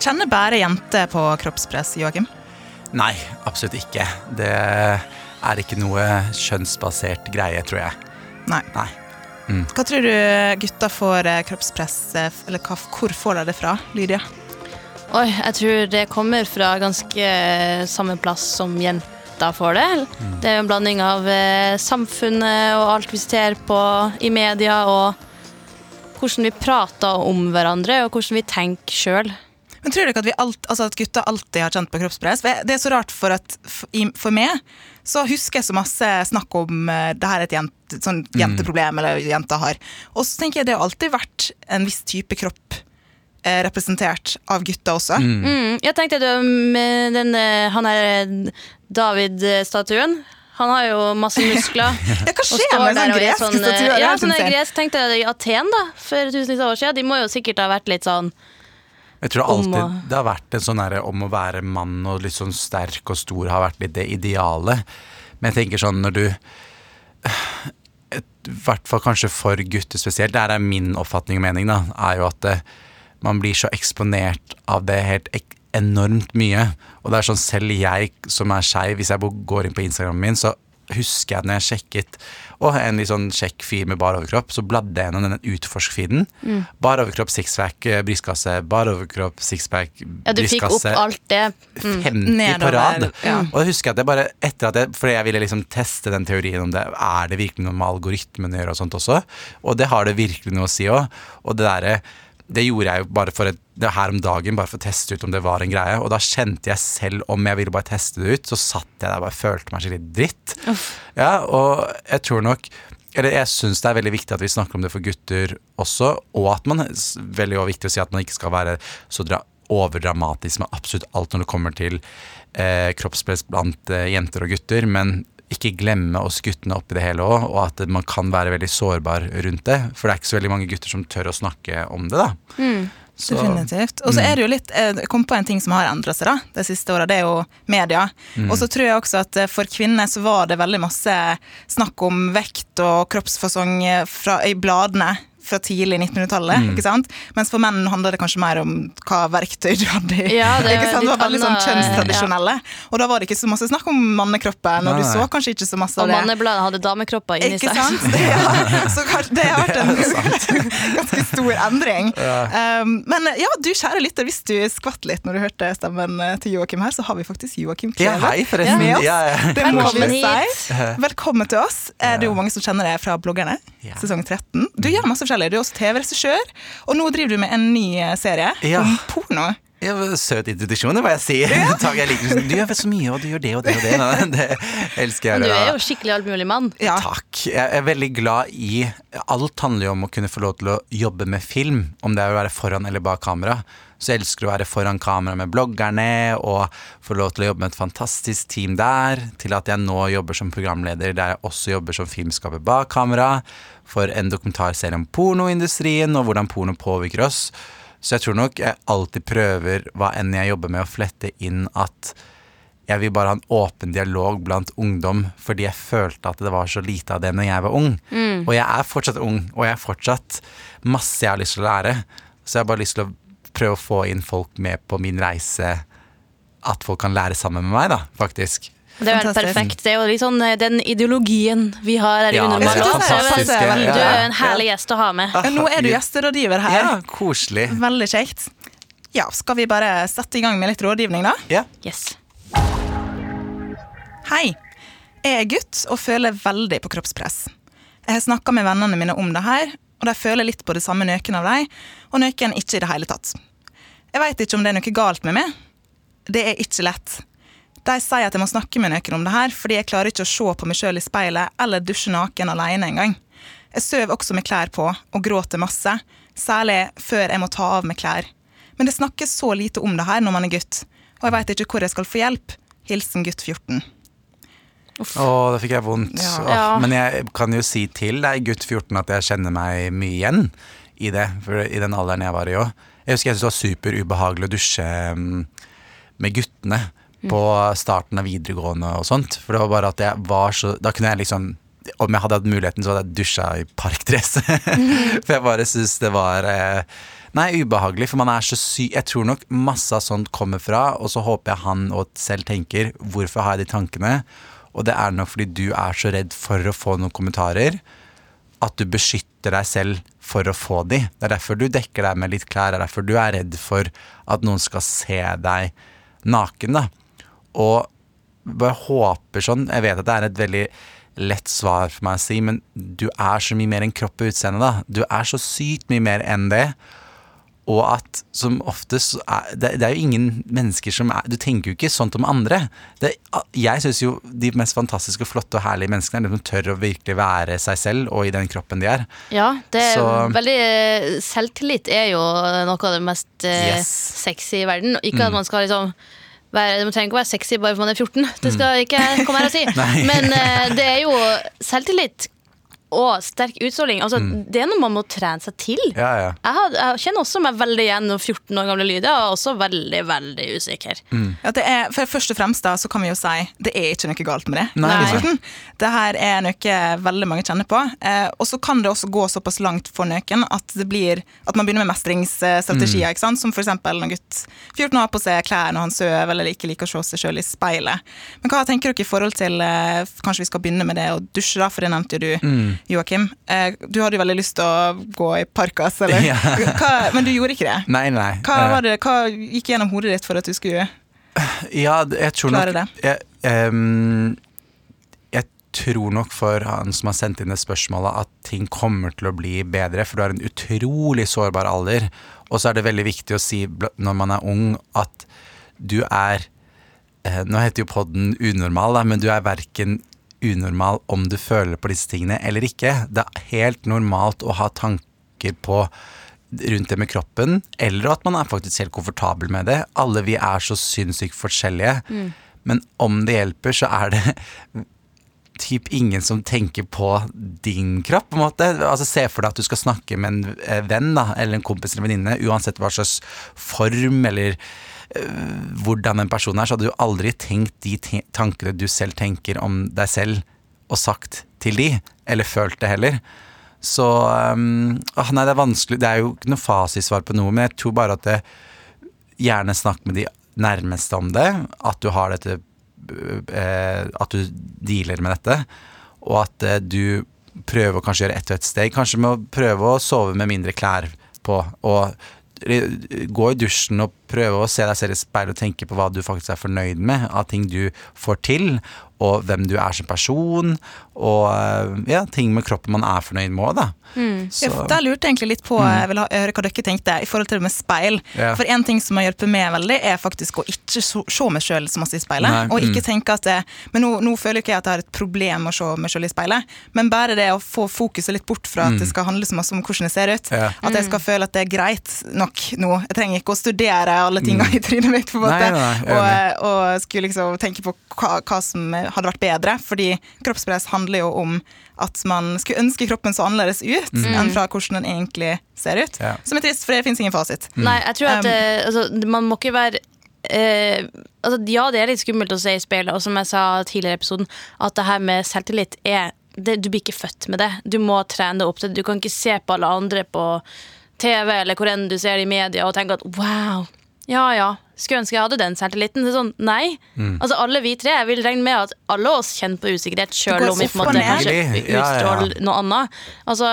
Kjenner bare jenter på kroppspress, Joakim? Nei, absolutt ikke. Det er ikke noe kjønnsbasert greie, tror jeg. Nei. Nei. Hva tror du gutter får eh, kroppspress eh, Eller hva, hvor får de det fra, Lydia? Oi, jeg tror det kommer fra ganske eh, samme plass som jenter får det. Det er jo en blanding av samfunnet og alt vi ser på i media, og hvordan vi prater om hverandre, og hvordan vi tenker sjøl. Men tror du ikke at, vi alt, altså at gutter alltid har kjent på kroppspress? Det er så rart, for at for meg så husker jeg så masse snakk om eh, det her er et jente, sånn jenteproblem, eller jenta har. Og så tenker jeg det har alltid vært en viss type kropp eh, representert av gutter også. Mm, jeg tenkte det med den, eh, han her David-statuen. Han har jo masse muskler. Ja, hva skjer med der sånn gresk sånn, statue? Ja, sånn gresk tenkte jeg i Aten da, for tusenvis av år siden. De må jo sikkert ha vært litt sånn Jeg tror alltid å- det har vært en sånn derre om å være mann og litt sånn sterk og stor har vært litt det ideale. Men jeg tenker sånn når du I hvert fall kanskje for gutter spesielt, det er min oppfatning og mening, da, er jo at det, man blir så eksponert av det helt enormt mye. Og det er sånn selv jeg som er skeiv, hvis jeg går inn på Instagramen min, så husker jeg når jeg sjekket og en litt sånn kjekk fyr med bar overkropp, så bladde jeg gjennom den utforsk-feeden. Bar overkropp, sixpack, eh, brystkasse, bar overkropp, sixpack, Ja, du fikk opp brystkasse. alt det. 50 Nedover, på rad. ja. Og jeg husker at jeg bare etter at jeg, Fordi jeg ville liksom teste den teorien om det er det virkelig noe med algoritmen å gjøre og sånt også. Og det har det virkelig noe å si òg. Og det derre det gjorde jeg jo bare for et, det her om dagen, bare for å teste ut om det var en greie. Og da kjente jeg selv, om jeg ville bare teste det ut, så satt jeg der og bare følte meg skikkelig dritt. Ja, og jeg tror nok eller jeg syns det er veldig viktig at vi snakker om det for gutter også, og at man veldig viktig å si at man ikke skal være så dra overdramatisk med absolutt alt når det kommer til eh, kroppspress blant eh, jenter og gutter, men ikke glemme oss guttene oppi det hele òg, og at man kan være veldig sårbar rundt det. For det er ikke så veldig mange gutter som tør å snakke om det, da. Så- Definitivt. Og så er det jo litt Jeg kom på en ting som har endra seg da de siste åra. Det er jo media. Og så tror jeg også at eh, for kvinner så var det veldig masse snakk om vekt og kroppsfasong eh, fra, i bladene fra tidlig 1900-tallet. ikke sant? Mens for menn handla det kanskje mer om hva verktøy du hadde. Ja, det ikke sant? det var veldig sånn kjønnstradisjonelle. kjønnstradisjonelle. Og da var det ikke så masse snakk om mannekroppen, og du så kanskje ikke så masse av det. Og mannebladet hadde damekropper inni Ikke seg. sant? Det, ja. Så det har vært en ganske stor endring. Um, men ja, du kjære lytter, hvis du skvatt litt når du hørte stemmen eh, til Joakim her, så har vi faktisk Joakim Ja, Kleve med oss. Ja, ja. Det må vi Velkommen si. hit. Velkommen til oss. Er Det er jo mange som kjenner deg fra bloggerne, Ja. sesong 13. Du gjør masse forskjellig. Du er også TV-regissør, og nå driver du med en ny eh, serie Ja. om porno. Ja, søt introduksjon, det må jeg si. Takk, jeg liker det. Du gjør så mye, og du gjør det og det og det. Nei, Det elsker jeg. Men du er jo skikkelig allmulig mann. Ja. Takk. Jeg er veldig glad i Alt handler jo om å kunne få lov til å jobbe med film, om det er å være foran eller bak kamera. Så elsker å være foran kamera med bloggerne og få lov til å jobbe med et fantastisk team der, til at jeg nå jobber som programleder der jeg også jobber som filmskaper bak kamera, for en dokumentarserie om pornoindustrien og hvordan porno påvirker oss. Så jeg tror nok jeg alltid prøver, hva enn jeg jobber med, å flette inn at jeg vil bare ha en åpen dialog blant ungdom, fordi jeg følte at det var så lite av det når jeg var ung. Og jeg er fortsatt ung, og jeg har fortsatt masse jeg har lyst til å lære. Så jeg har bare lyst til å prøve å få inn folk med på min reise, at folk kan lære sammen med meg, da, faktisk. Det er helt perfekt. Det er jo litt sånn eh, den ideologien vi har her i Ja, Du er en herlig gjest å ha med. Ja, Nå er du gjesterådgiver her. Ja, koselig. Veldig kjekt. Ja, skal vi bare sette i gang med litt rådgivning, da? Ja. Yes. Hei. Jeg er gutt og føler veldig på kroppspress. Jeg har snakka med vennene mine om det her, og de føler litt på det samme nøken av dem, og nøken ikke i det hele tatt. Jeg veit ikke om det er noe galt med meg. Det er ikke lett. De sier at jeg må snakke med noen om det her, fordi jeg klarer ikke å se på meg sjøl i speilet eller dusje naken alene engang. Jeg sover også med klær på og gråter masse, særlig før jeg må ta av meg klær. Men det snakkes så lite om det her når man er gutt. Og jeg veit ikke hvor jeg skal få hjelp. Hilsen gutt 14. Å, da fikk jeg vondt. Ja. Ja. Men jeg kan jo si til deg, gutt 14, at jeg kjenner meg mye igjen i det. For i den alderen jeg var i òg. Jeg husker jeg syntes det var superubehagelig å dusje mm, med guttene på starten av videregående og sånt. For det var bare at jeg var så Da kunne jeg liksom Om jeg hadde hatt muligheten, så hadde jeg dusja i parkdress. for jeg bare syns det var eh, Nei, ubehagelig, for man er så syk Jeg tror nok masse av sånt kommer fra, og så håper jeg han og selv tenker hvorfor har jeg de tankene? Og det er nok fordi du er så redd for å få noen kommentarer at du beskytter deg selv for å få de. Det er derfor du dekker deg med litt klær, det er derfor du er redd for at noen skal se deg naken, da. Og jeg håper sånn Jeg vet at det er et veldig lett svar for meg å si, men du er så mye mer enn kropp og utseende, da. Du er så sykt mye mer enn det. Og at som oftest er, det, det er jo ingen mennesker som er Du tenker jo ikke sånt om andre. Det, jeg syns jo de mest fantastiske, flotte og herlige menneskene er de som tør å virkelig være seg selv og i den kroppen de er. Ja, det er Så- veldig Selvtillit er jo noe av det mest eh, Yes. sexy i verden. Ikke at man skal liksom være, Man trenger ikke å være sexy bare for man er 14. Det skal ikke jeg komme her og si. Men eh, det er jo selvtillit og sterk utstråling. Altså, Det er noe man må trene seg til. Ja, ja. Jeg, had, jeg kjenner også meg veldig igjen når 14 år gamle lyder, og også veldig, veldig usikker. Ja, det er, for Først og fremst da, så kan vi jo si det er ikke noe galt med det. Nei. Nei. Det her er noe veldig mange kjenner på. Eh, og så kan det også gå såpass langt for noen at, det blir, at man begynner med mestringsstrategier. ikke sant? Som f.eks. når gutt 14 har på seg klær når han sover eller ikke liker å se seg sjøl i speilet. Men hva tenker dere i forhold til eh, Kanskje vi skal begynne med det å dusje, da, for det nevnte jo du, Joakim. Eh, du hadde jo veldig lyst til å gå i parkas, eller? Ja. Hva, men du gjorde ikke det. Nei, nei. Hva, Eh, var det, hva gikk gjennom hodet ditt for at du skulle Ja, jeg tror Klare nok jeg, um, jeg tror nok for han som har sendt inn det spørsmålet, at ting kommer til å bli bedre, for du har en utrolig sårbar alder. Og så er det veldig viktig å si når man er ung, at du er eh, Nå heter jo podden unormal, men du er verken unormal om du føler på disse tingene eller ikke. Det er helt normalt å ha tanker på rundt det med kroppen, eller at man er faktisk helt komfortabel med det. Alle vi er så sinnssykt forskjellige. Men om det hjelper, så er det typ ingen som tenker på din kropp, på en måte. Altså Se for deg at du skal snakke med en eh, venn da, eller en kompis eller venninne, uansett hva slags form eller hvordan en person er, så hadde du aldri tenkt de tankene du selv tenker om deg selv, og sagt til de, eller følt det heller. Så åh, Nei, det er vanskelig. Det er jo ikke noe fasitsvar på noe, men jeg tror bare at det, gjerne snakk med de nærmeste om det. At du har dette eh, At du dealer med dette. Og at eh, du prøver å kanskje gjøre ett og ett steg. Kanskje med å prøve å sove med mindre klær på. Og eh, gå i dusjen og prøve å se deg selv i speilet og tenke på hva du faktisk er fornøyd med av ting du får til, og hvem du er som person, og eh, ja, ting med kroppen man er fornøyd med òg, da. Så, Ja, der lurte jeg egentlig litt på jeg vil høre hva dere tenkte i forhold til det med speil. Yeah. For en ting som har hjulpet meg veldig, er faktisk å ikke se meg sjøl så masse i speilet. Nei, Og ikke mm. tenke at det, Men nå, nå føler ikke jeg at jeg har et problem med å se meg sjøl i speilet, men bare det å få fokuset litt bort fra at det skal handle så masse om hvordan jeg ser ut. Yeah. At jeg skal føle at det er greit nok nå. Jeg trenger ikke å studere alle tinga i trynet mitt, på en måte. Mm. Nei, nei, nei, og, og skulle liksom tenke på hva, hva som hadde vært bedre. Fordi kroppspress handler jo om at man skulle ønske kroppen så annerledes ut enn fra hvordan den egentlig ser ut. Mm. Ja. Som er trist, for det fins ingen fasit. Nei, jeg tror at Um, eh, altså, man må ikke være eh, altså, Ja, det er litt skummelt å se i speilet, og som jeg sa tidligere i episoden, at det her med selvtillit er det, Du blir ikke født med det. Du må trene opp til det. Du kan ikke se på alle andre på TV eller hvor enn du ser det i media og tenke at wow, ja ja, skulle ønske jeg hadde den selvtilliten. Er sånn, nei. Altså Alle vi tre, jeg vil regne med at alle oss kjenner på usikkerhet, sjøl om vi på en måte kanskje Ja, ja, ja. utstråler noe annet. Altså,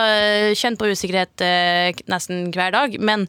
Kjenn på usikkerhet eh, nesten hver dag, men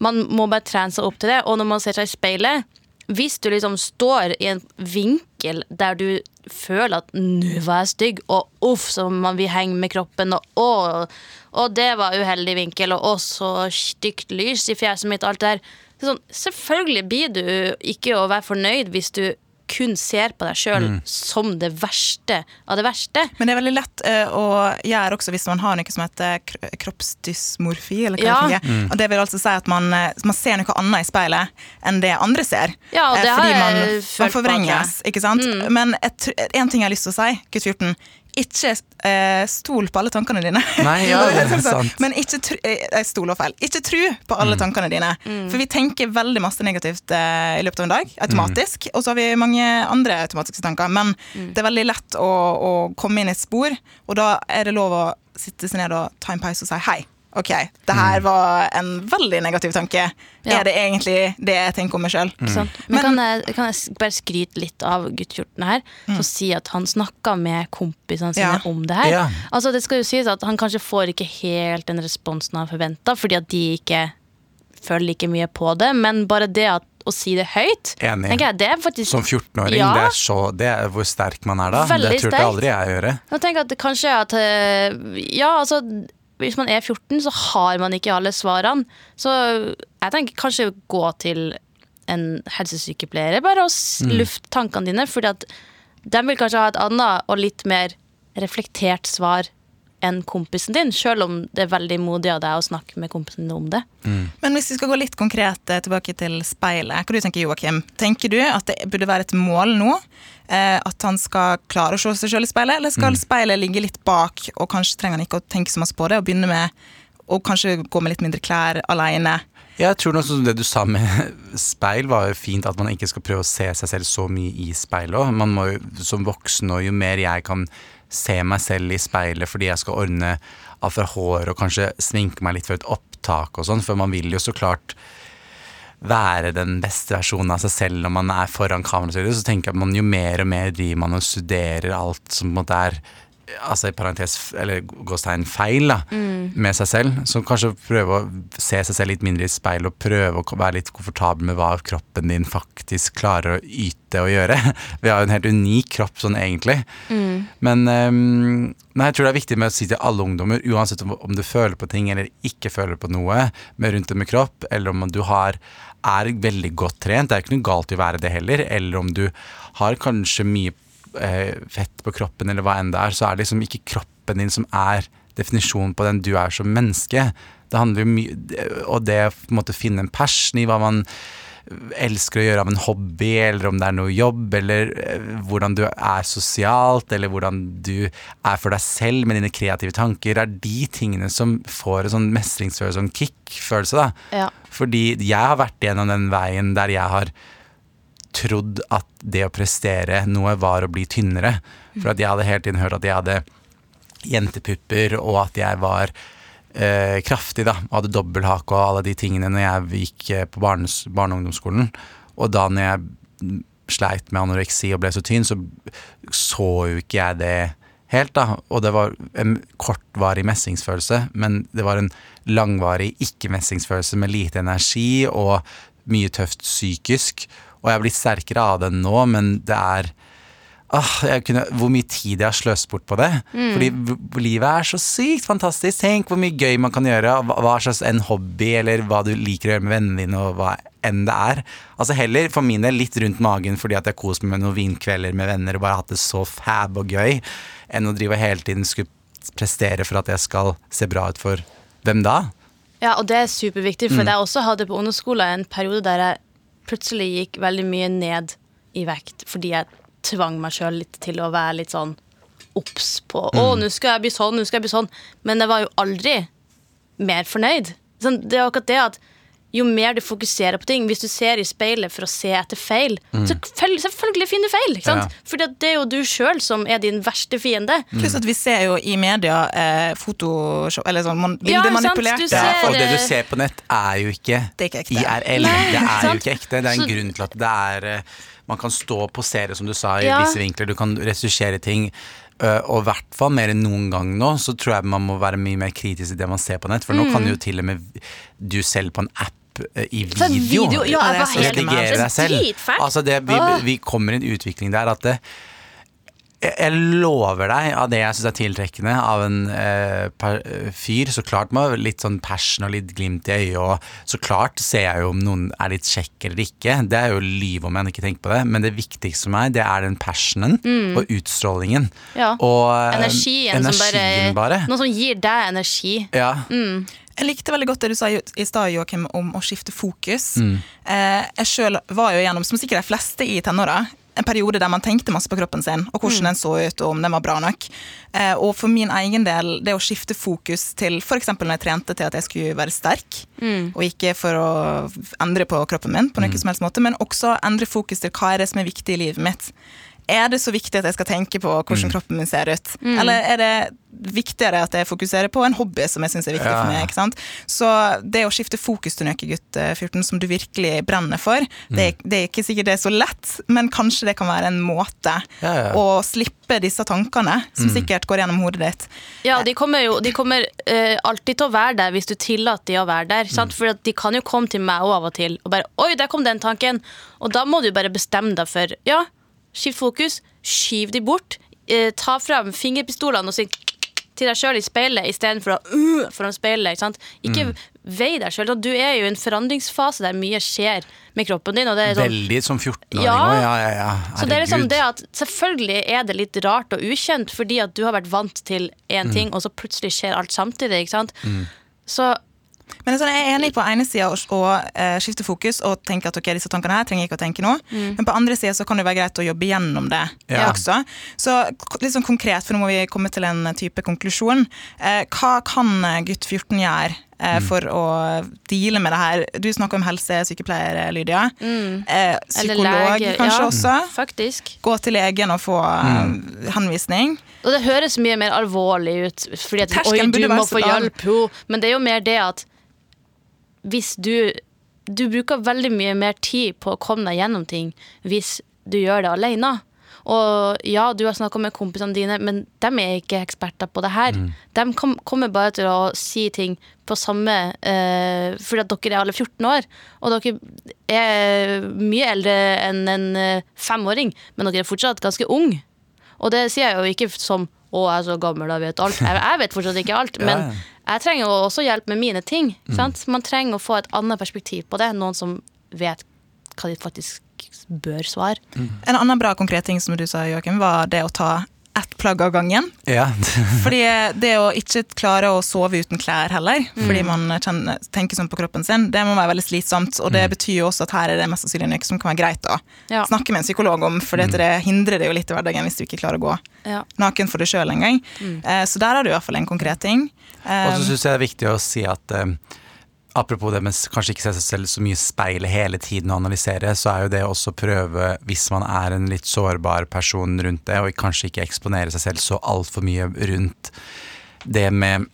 man må bare trene seg opp til det. Og når man ser seg i speilet, hvis du liksom står i en vinkel der du føler at 'nå var jeg stygg', og 'uff, så man vil henge med kroppen', og 'å, og det var uheldig vinkel', og 'å, så stygt lys i fjeset mitt', alt det der. Det er sånn, selvfølgelig blir du ikke å være fornøyd hvis du kun ser på deg sjøl som det verste av det verste. Men det er veldig lett uh, å gjøre også hvis man har noe som heter kroppsdysmorfi. Eller hva Ja. det er. Og det vil altså si at man, eh, man ser noe annet i speilet enn det andre ser. Ja, og Eh, det Fordi man, man forvrenges, ikke sant. Mm. Men et, en ting jeg har lyst til å si, gutt 14. Ikke eh, stol på alle tankene dine. Nei, ja, det er sant. Men ikke tru, jeg stol og feil. Ikke tru på alle tankene dine. Mm. For vi tenker veldig masse negativt eh, i løpet av en dag, Mm. automatisk. Og så har vi mange andre automatiske tanker. Men Mm. det er veldig lett å, å komme inn i et spor, og da er det lov å sitte seg ned og ta en pause og si hei. Ok, det her Mm. var en veldig negativ tanke. Ja. Er det egentlig det jeg tenker om meg sjøl? Mm. sant? Men, kan, jeg, kan jeg bare skryte litt av guttkjorten her? For å si at han snakka med kompisene sine Ja. om det her. Ja. Altså Det skal jo sies at han kanskje får ikke helt den responsen han forventa, fordi at de ikke føler like mye på det. Men bare det at, å si det høyt, Enig. jeg, det er faktisk Som 14-åring, Ja. det, er så, det er hvor sterk man er da. Veldig det turte aldri jeg gjøre. Jeg tenker at det kanskje at eh, Ja, altså hvis man er 14, så har man ikke alle svarene. Så jeg tenker kanskje gå til en helsesykepleier bare og Mm. lufte tankene dine. Fordi de vil kanskje ha et annet og litt mer reflektert svar enn kompisen din, selv om det er veldig modig av deg å snakke med kompisen din om det. Men hvis vi skal gå litt konkret eh, tilbake til speilet, hva du tenker Joakim? Tenker du at det burde være et mål nå? Eh, at han skal klare å se seg selv i speilet, eller skal speilet ligge litt bak, og kanskje trenger han ikke å tenke så masse på det, og begynne med å kanskje gå med litt mindre klær alene? Jeg tror noe sånn som det du sa med speil, var jo fint at man ikke skal prøve å se seg selv så mye i speilet òg. Man må jo som voksen, og jo mer jeg kan se meg selv i speilet fordi jeg skal ordne av for hår og kanskje sminke meg litt for et opptak og sånn, for man vil jo så klart være den beste versjonen av seg selv når man er foran kamera, så tenker jeg at man jo mer og mer driver man og studerer alt som på en måte er altså i parentes, eller gåstegn feil da, med seg selv. Så kanskje prøve å se seg selv litt mindre i speil og prøve å være litt komfortabel med hva kroppen din faktisk klarer å yte og gjøre. Vi har jo en helt unik kropp sånn egentlig. Men um, nei, jeg tror det er viktig med å si til alle ungdommer, uansett om, om du føler på ting eller ikke føler på noe med rundt det med kropp, eller om du har er veldig godt trent, det er ikke noe galt i å være det heller, eller om du har kanskje mye fett på kroppen, eller hva enn det er, så er det liksom ikke kroppen din som er definisjonen på den du er som menneske. Det handler jo mye Og det å måte finne en passion i hva man elsker å gjøre av en hobby, eller om det er noe jobb, eller eh, hvordan du er sosialt, eller hvordan du er for deg selv med dine kreative tanker, er de tingene som får en sånn mestringsfølelse, sånn kick-følelse, da. Ja. Fordi jeg har vært gjennom den veien der jeg har trodd at det å prestere noe var å bli tynnere. For at jeg hadde hele tiden hørt at jeg hadde jentepupper, og at jeg var eh, kraftig, da. Og hadde dobbelthake og alle de tingene når jeg gikk eh, på barnes, barne- og ungdomsskolen. Og da når jeg sleit med anoreksi og ble så tynn, så så jo ikke jeg det helt, da. Og det var en kortvarig mestringsfølelse, men det var en langvarig ikke-mestringsfølelse med lite energi og mye tøft psykisk. Og jeg er blitt sterkere av det nå, men det er Ah, kunne, hvor mye tid jeg har sløst bort på det. Fordi livet er så sykt fantastisk. Tenk hvor mye gøy man kan gjøre. Hva, slags en hobby, eller hva du liker å gjøre med vennene dine, og hva enn det er. Altså Heller for min del litt rundt magen fordi at jeg koser meg med noen vinkvelder med venner og bare hatt det så fab og gøy, enn å drive hele tiden skulle prestere for at jeg skal se bra ut for hvem da? Ja, og det er superviktig, for jeg også hadde på ungdomsskolen en periode der jeg plutselig gikk veldig mye ned i vekt fordi jeg tvang meg sjøl litt til å være litt sånn obs på Å, nå skal jeg bli sånn, nå skal jeg bli sånn. Men jeg var jo aldri mer fornøyd. Sånn, det er akkurat det at jo mer du fokuserer på ting Hvis du ser i speilet for å se etter feil, så fel- selvfølgelig finner du feil. Ikke? Ja. Fordi det er jo du sjøl som er din verste fiende. Pluss at vi ser jo i media eh, Photoshop, eller sånn man, Ja, bildemanipulerte Du ser- og det du eh, ser på nett er jo ikke, Det er ikke ekte. IRL. Nei, det er jo ikke ekte. Det er en Så- grunn til at det er eh, Man kan stå og posere, som du sa, i Ja. visse vinkler. Du kan ressursere ting. eh, Og i hvert fall mer enn noen gang nå, så tror jeg man må være mye mer kritisk i det man ser på nett. For nå kan jo til og med du selv på en app i video, video, ja, Ja, det er jeg var helt- skummelt. det er redigere deg selv. Dritfælt. Altså det, vi, vi kommer i en utvikling der at det, jeg, jeg lover deg av det jeg syns er tiltrekkende av en eh, per, eh, fyr. Så klart med litt sånn passion og litt glimt i øyet, og så klart ser jeg jo om noen er litt kjekk eller ikke. Det er jo lyv om jeg ikke tenker på det, men det viktigste for meg, det er den passionen og utstrålingen. Ja. Og energien, Energien, som bare, bare. Noe som gir deg energi. Ja. Jeg likte veldig godt det du sa i i stad, Joakim, om å skifte fokus. Mm. Eh, jeg sjøl var jo gjennom, som sikkert de fleste i tenåra, en periode der man tenkte masse på kroppen sin, og hvordan den så ut, og om den var bra nok. Eh, og for min egen del, det å skifte fokus til f.eks. når jeg trente til at jeg skulle være sterk, og ikke for å endre på kroppen min, på noen som helst måte, men også endre fokus til hva er det som er viktig i livet mitt. Er det så viktig at jeg skal tenke på hvordan kroppen min ser ut? Eller er det viktigere at jeg fokuserer på en hobby som jeg syns er viktig Ja, for meg? ikke sant? Så det å skifte fokus til nøkkegutt eh, 14, som du virkelig brenner for, det, er, det er ikke sikkert det er så lett, men kanskje det kan være en måte Ja, ja. å slippe disse tankene, som sikkert går gjennom hodet ditt. Ja, de kommer jo de kommer, uh, alltid til å være der hvis du tillater de å være der. Sant? For de kan jo komme til meg òg av og til og bare Oi, der kom den tanken. Og da må du bare bestemme deg for Ja, skift fokus. Skyv de bort. Eh, ta fram fingerpistolene og si til deg sjøl i speilet istedenfor å uh, foran speilet. Ikke, sant? ikke vei deg sjøl. Du er jo i en forandringsfase der mye skjer med kroppen din. Sånn, Veldig som 14-åring Ja. Ja, ja, ja. så det er liksom det at Selvfølgelig er det litt rart og ukjent, fordi at du har vært vant til én Mm. ting, og så plutselig skjer alt samtidig. ikke sant? Så Men sånn, Jeg er enig på ene sida å, å eh, skifte fokus og tenke at ok, disse tankene her trenger jeg ikke å tenke nå. Men på andre sida så kan det være greit å jobbe gjennom det Ja. også. Så litt sånn konkret, for nå må vi komme til en type konklusjon. Eh, hva kan eh, gutt 14 gjøre for for å deale med det her? Du snakker om helsesykepleier, Lydia. Mm. Psykolog lege, kanskje ja. også. Faktisk. Gå til legen og få mm. henvisning. Og det høres mye mer alvorlig ut, fordi at oi, du må få hjelp. Jo. Men det er jo mer det at hvis du Du bruker veldig mye mer tid på å komme deg gjennom ting hvis du gjør det alene. Og ja, du har snakka med kompisene dine, men de er ikke eksperter på det her. De kom, kommer bare til å si ting på samme eh, Fordi at dere er alle 14 år, og dere er mye eldre enn en eh, femåring, men dere er fortsatt ganske unge. Og det sier jeg jo ikke som å, jeg er så gammel, jeg vet alt. Jeg, jeg vet fortsatt ikke alt, men Ja, ja. Jeg trenger jo også hjelp med mine ting. Sant? Man trenger å få et annet perspektiv på det. Noen som vet hva de faktisk bør svare. En annen bra konkret ting som du sa, Joakim, var det å ta plagg av gangen. Ja. Fordi det å ikke klare å sove uten klær heller, fordi man kjenner, tenker sånn på kroppen sin, det må være veldig slitsomt. Og det betyr jo også at her er det mest sannsynlig noe som kan være greit å Ja. snakke med en psykolog om, for det hindrer det jo litt i hverdagen hvis du ikke klarer å gå Ja. naken for deg sjøl engang. Mm. så der har du i hvert fall en konkret ting. Eh, Og så syns jeg det er viktig å si at eh, apropos det med kanskje ikke se seg selv så mye i speilet hele tiden og analysere, så er jo det også å prøve, hvis man er en litt sårbar person rundt det, og kanskje ikke eksponere seg selv så altfor mye rundt det med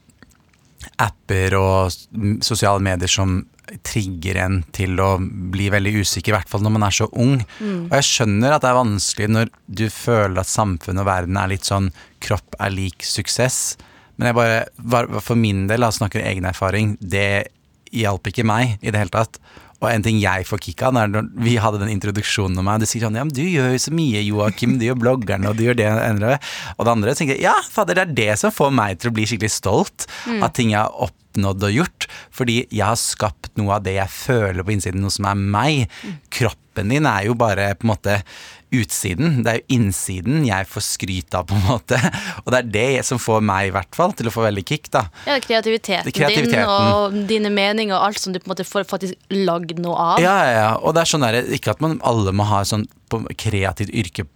apper og sosiale medier som trigger en til å bli veldig usikker, i hvert fall når man er så ung. Og jeg skjønner at det er vanskelig når du føler at samfunnet og verden er litt sånn kropp er lik suksess. Men jeg bare, for min del, da, snakker egen erfaring, det hjalp ikke meg i det hele tatt. Og en ting jeg får kick av når vi hadde den introduksjonen om meg, du sier sånn Ja, men du gjør jo så mye, Joakim. Du gjør bloggerne, og du gjør det endre. Og det andre tenker jeg ja, fader, det er det som får meg til å bli skikkelig stolt At ting jeg har oppnådd og gjort. Fordi jeg har skapt noe av det jeg føler på innsiden, noe som er meg. Kroppen din er jo bare på en måte utsiden. Det er jo innsiden jeg får skryt av, på en måte. Og det er det som får meg, i hvert fall, til å få veldig kick, da. Ja, kreativiteten, kreativiteten. din og dine meninger og alt som du på en måte får faktisk lagd noe av. Ja, ja, ja. Og det er sånn der, ikke at man alle må ha sånn på kreativt yrke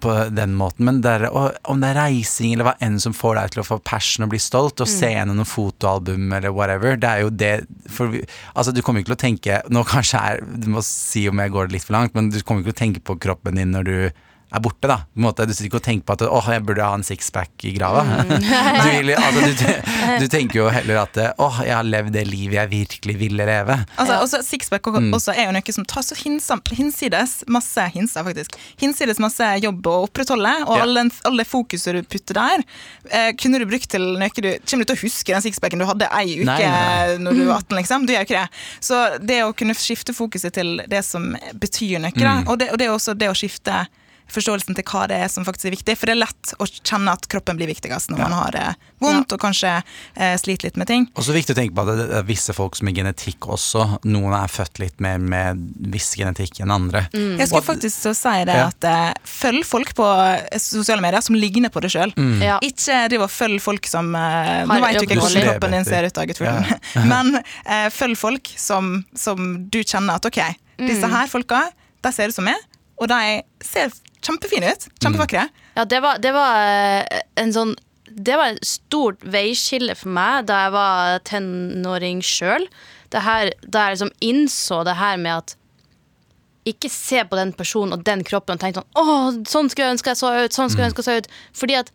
på den måten, men det er, om det er reising eller hva enn som får deg til å få passion og bli stolt, og se gjennom noen fotoalbum eller whatever, det er jo det vi- Altså, du kommer ikke til å tenke Nå kanskje er Du må si om jeg går litt for langt, men du kommer ikke til å tenke på kroppen din når du er borte, da. På en måte, du sitter ikke og tenker på at åh, jeg burde ha en sixpack i grava. du, vil, altså, du, du tenker jo heller at åh, jeg har levd det livet jeg virkelig ville leve. Altså, også Sixpack og- også er jo noe som tar så hinsides masse hinsa faktisk, hinsides masse jobb å opprettholde, og Ja. all, den, all det fokuset du putter der, eh, kunne du brukt til noe du Kommer du til å huske den sixpacken du hadde ei uke Nei, nei. når du var 18, liksom? Du gjør jo ikke det. Så det å kunne skifte fokuset til det som betyr noe, da, og, det, og det er også det å skifte forståelsen til hva det er som faktisk er viktig. For det er lett å kjenne at kroppen blir viktigst når man har det vondt og kanskje eh, sliter litt med ting. Og så er det viktig å tenke på at det er visse folk som er genetikk også. Noen er født litt mer med viss genetikk enn andre. Mm. Jeg skulle faktisk så si det Ja. at eh, følg folk på eh, sosiale medier som ligner på det sjøl. Ja. Ikke driv og følg folk som eh, Nå veit vet jo ikke hvordan kroppen din ser ut, da, guttfuglen. Men eh, følg folk som, som du kjenner at ok, disse her folka, de ser ut som meg, og de ser kjempefine ut. Kjempevakre. Ja, det var, det var eh, en sånn Det var et stort veiskille for meg da jeg var tenåring sjøl. Da jeg liksom innså det her med at ikke se på den personen og den kroppen og tenke sånn Å, sånn skulle jeg ønske jeg så ut. Sånn skulle jeg ønske jeg så ut. Fordi at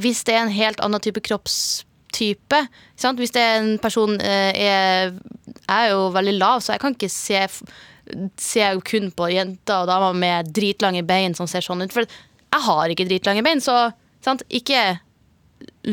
hvis det er en helt annen type kroppstype sant? Hvis det er en person eh, er, Jeg er jo veldig lav, så jeg kan ikke se, se kun på jenter og damer med dritlange bein som ser sånn ut. For jeg har ikke dritlange bein, så sant? ikke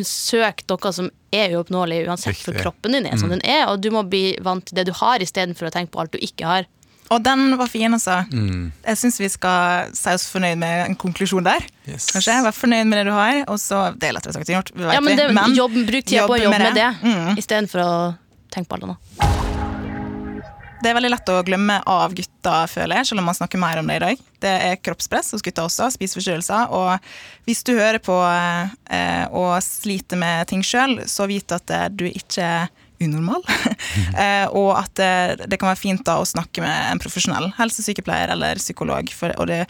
søk noe som er uoppnåelig uansett, for kroppen din er som den er, og du må bli vant til det du har, istedenfor å tenke på alt du ikke har. Og den var fin, altså. Mm. Jeg syns vi skal si oss fornøyd med en konklusjon der. Yes. Kanskje, Vær fornøyd med det du har, og så Det er lettere sagt enn gjort, Ja, men det, men jobb, Bruk tida på å jobb jobbe med det, Mm. istedenfor å tenke på alt annet. Det er veldig lett å glemme av gutta, føler jeg, selv om man snakker mer om det i dag. Det er kroppspress hos gutta også, spiseforstyrrelser. Og hvis du hører på eh, og sliter med ting sjøl, så vit at eh, du ikke er unormal. eh, og at eh, det kan være fint da å snakke med en profesjonell helsesykepleier eller psykolog. For, og det,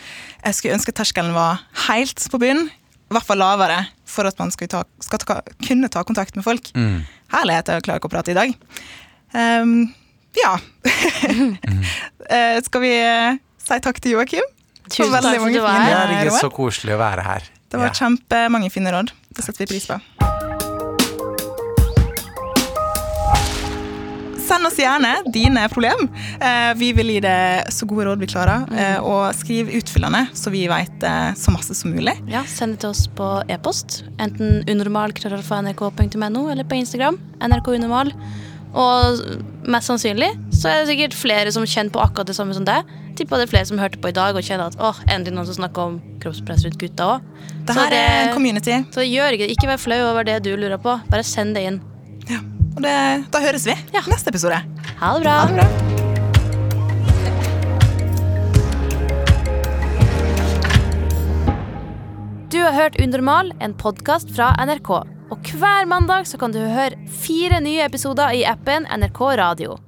jeg skulle ønske terskelen var helt på bunnen, i hvert fall lavere, for at man skal, ta, skal ta, kunne ta kontakt med folk. Mm. Herlighet, jeg klarer ikke å prate i dag. Ehm, ja. Eh, skal vi eh, si takk til Joakim? Tusen takk for at du var her. Er råd. så koselig å være her. Det var Ja. kjempemange fine råd. Det setter vi pris på. Send oss gjerne dine problem. Eh, vi vil gi deg så gode råd vi klarer. Eh, og skriv utfyllende, så vi vet så masse som mulig. Ja, Send det til oss på e-post. Enten unormal.nrk.no eller på Instagram. NRK Unormal. Og mest sannsynlig så er det sikkert flere som kjenner på akkurat det samme som deg. Tipper det er flere som hørte på i dag og kjenner at åh, endelig noen som snakker om kroppspress rundt gutta òg. Det her er en community. Så gjør ikke, det. ikke vær flau over det du lurer på. Bare send det inn. Ja. Og det, da høres vi Ja. neste episode. Ha det bra. Ha det bra. Har hørt Undermal, en podkast fra NRK. Og hver mandag kan du høre fire nye episoder i appen NRK Radio.